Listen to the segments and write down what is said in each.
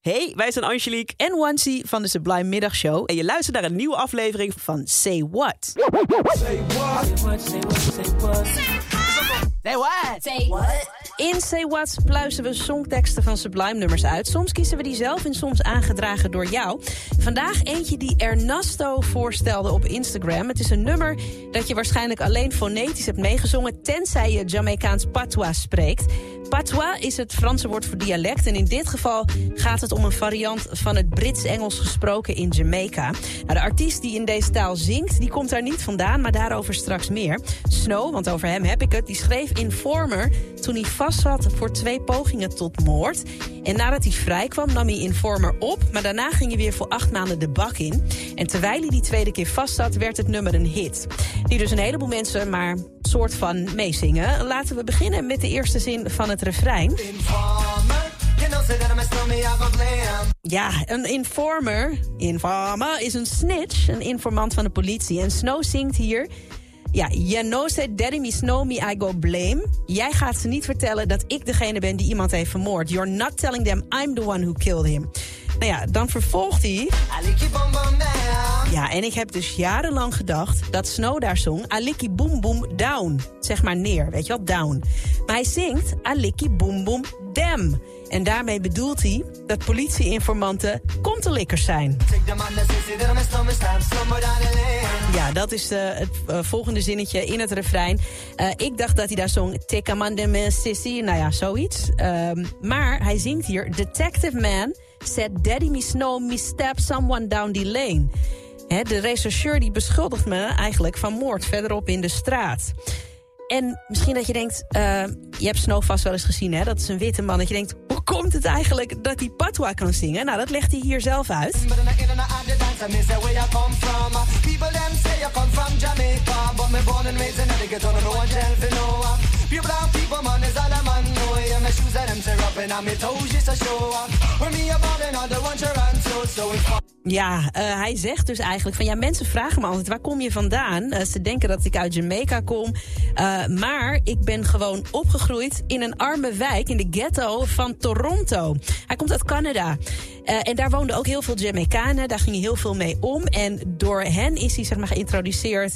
Hey, wij zijn Angelique en Wancy van de Sublime Middagshow. en je luistert naar een nieuwe aflevering Van Say What. Say what? Say what? In Say What pluizen we songteksten van Sublime nummers uit. Soms kiezen we die zelf en soms aangedragen door jou. Vandaag eentje die Ernesto voorstelde op Instagram. Het is een nummer dat je waarschijnlijk alleen fonetisch hebt meegezongen... tenzij je Jamaicaans patois spreekt. Patois is het Franse woord voor dialect. En in dit geval gaat het om een variant van het Brits-Engels gesproken in Jamaica. Nou, de artiest die in deze taal zingt, die komt daar niet vandaan... maar daarover straks meer. Snow, want over hem heb ik het, die schreef Informer... toen hij vast zat voor twee pogingen tot moord. En nadat hij vrij kwam, nam hij Informer op... maar daarna ging hij weer voor acht maanden de bak in. En terwijl hij die tweede keer vast zat, werd het nummer een hit. Die dus een heleboel mensen maar soort van meezingen. Laten we beginnen met de eerste zin van het refrein. Ja, een informer. Informer is een snitch, een informant van de politie. En Snow zingt hier... Ja, you know said daddy me snow me, I go blame. Jij gaat ze niet vertellen dat ik degene ben die iemand heeft vermoord. You're not telling them I'm the one who killed him. Nou ja, dan vervolgt hij... Ja, en ik heb dus jarenlang gedacht dat Snow daar zong... Aliki boom boom down. Zeg maar neer, weet je wel, down. Maar hij zingt Aliki boom boom dam. En daarmee bedoelt hij dat politieinformanten kontelikkers zijn. Ja, dat is eh, het eh, volgende zinnetje in het refrein. Eh, ik dacht dat hij daar zong... Take a man de sissy, nou ja, zoiets. Ehm, maar hij zingt hier... Detective man said daddy me snow me stab someone down the lane. De rechercheur die beschuldigt me eigenlijk van moord verderop in de straat. En misschien dat je denkt, eh, je hebt Snow vast wel eens gezien, hè? Dat is een witte man. Dat je denkt, hoe komt het eigenlijk dat hij patois kan zingen? Nou, dat legt hij hier zelf uit. And me toes just a show up When me a ball another one to run to. So it's Ja, eh, hij zegt dus eigenlijk van ja, mensen vragen me altijd waar kom je vandaan? Eh, ze denken dat ik uit Jamaica kom, Eh, maar ik ben gewoon opgegroeid in een arme wijk in de ghetto van Toronto. Hij komt uit Canada. En daar woonden ook heel veel Jamaicanen. Daar ging hij heel veel mee om. En door hen is hij zeg maar, geïntroduceerd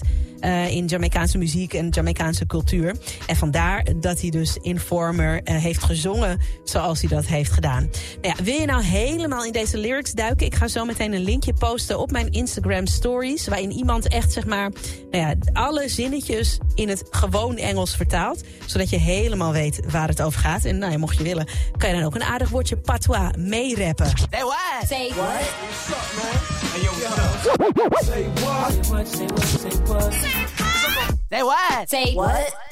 in Jamaicaanse muziek en Jamaicaanse cultuur. En vandaar dat hij dus Informer heeft gezongen zoals hij dat heeft gedaan. Nou ja, wil je nou helemaal in deze lyrics duiken? Ik ga zo meteen een linkje posten op mijn Instagram stories. Waarin iemand echt zeg maar nou ja, alle zinnetjes in het gewoon Engels vertaalt. Zodat je helemaal weet waar het over gaat. En nou ja, mocht je willen, kan je dan ook een aardig woordje patois meerappen. Say what? Say what? Say what? Say what?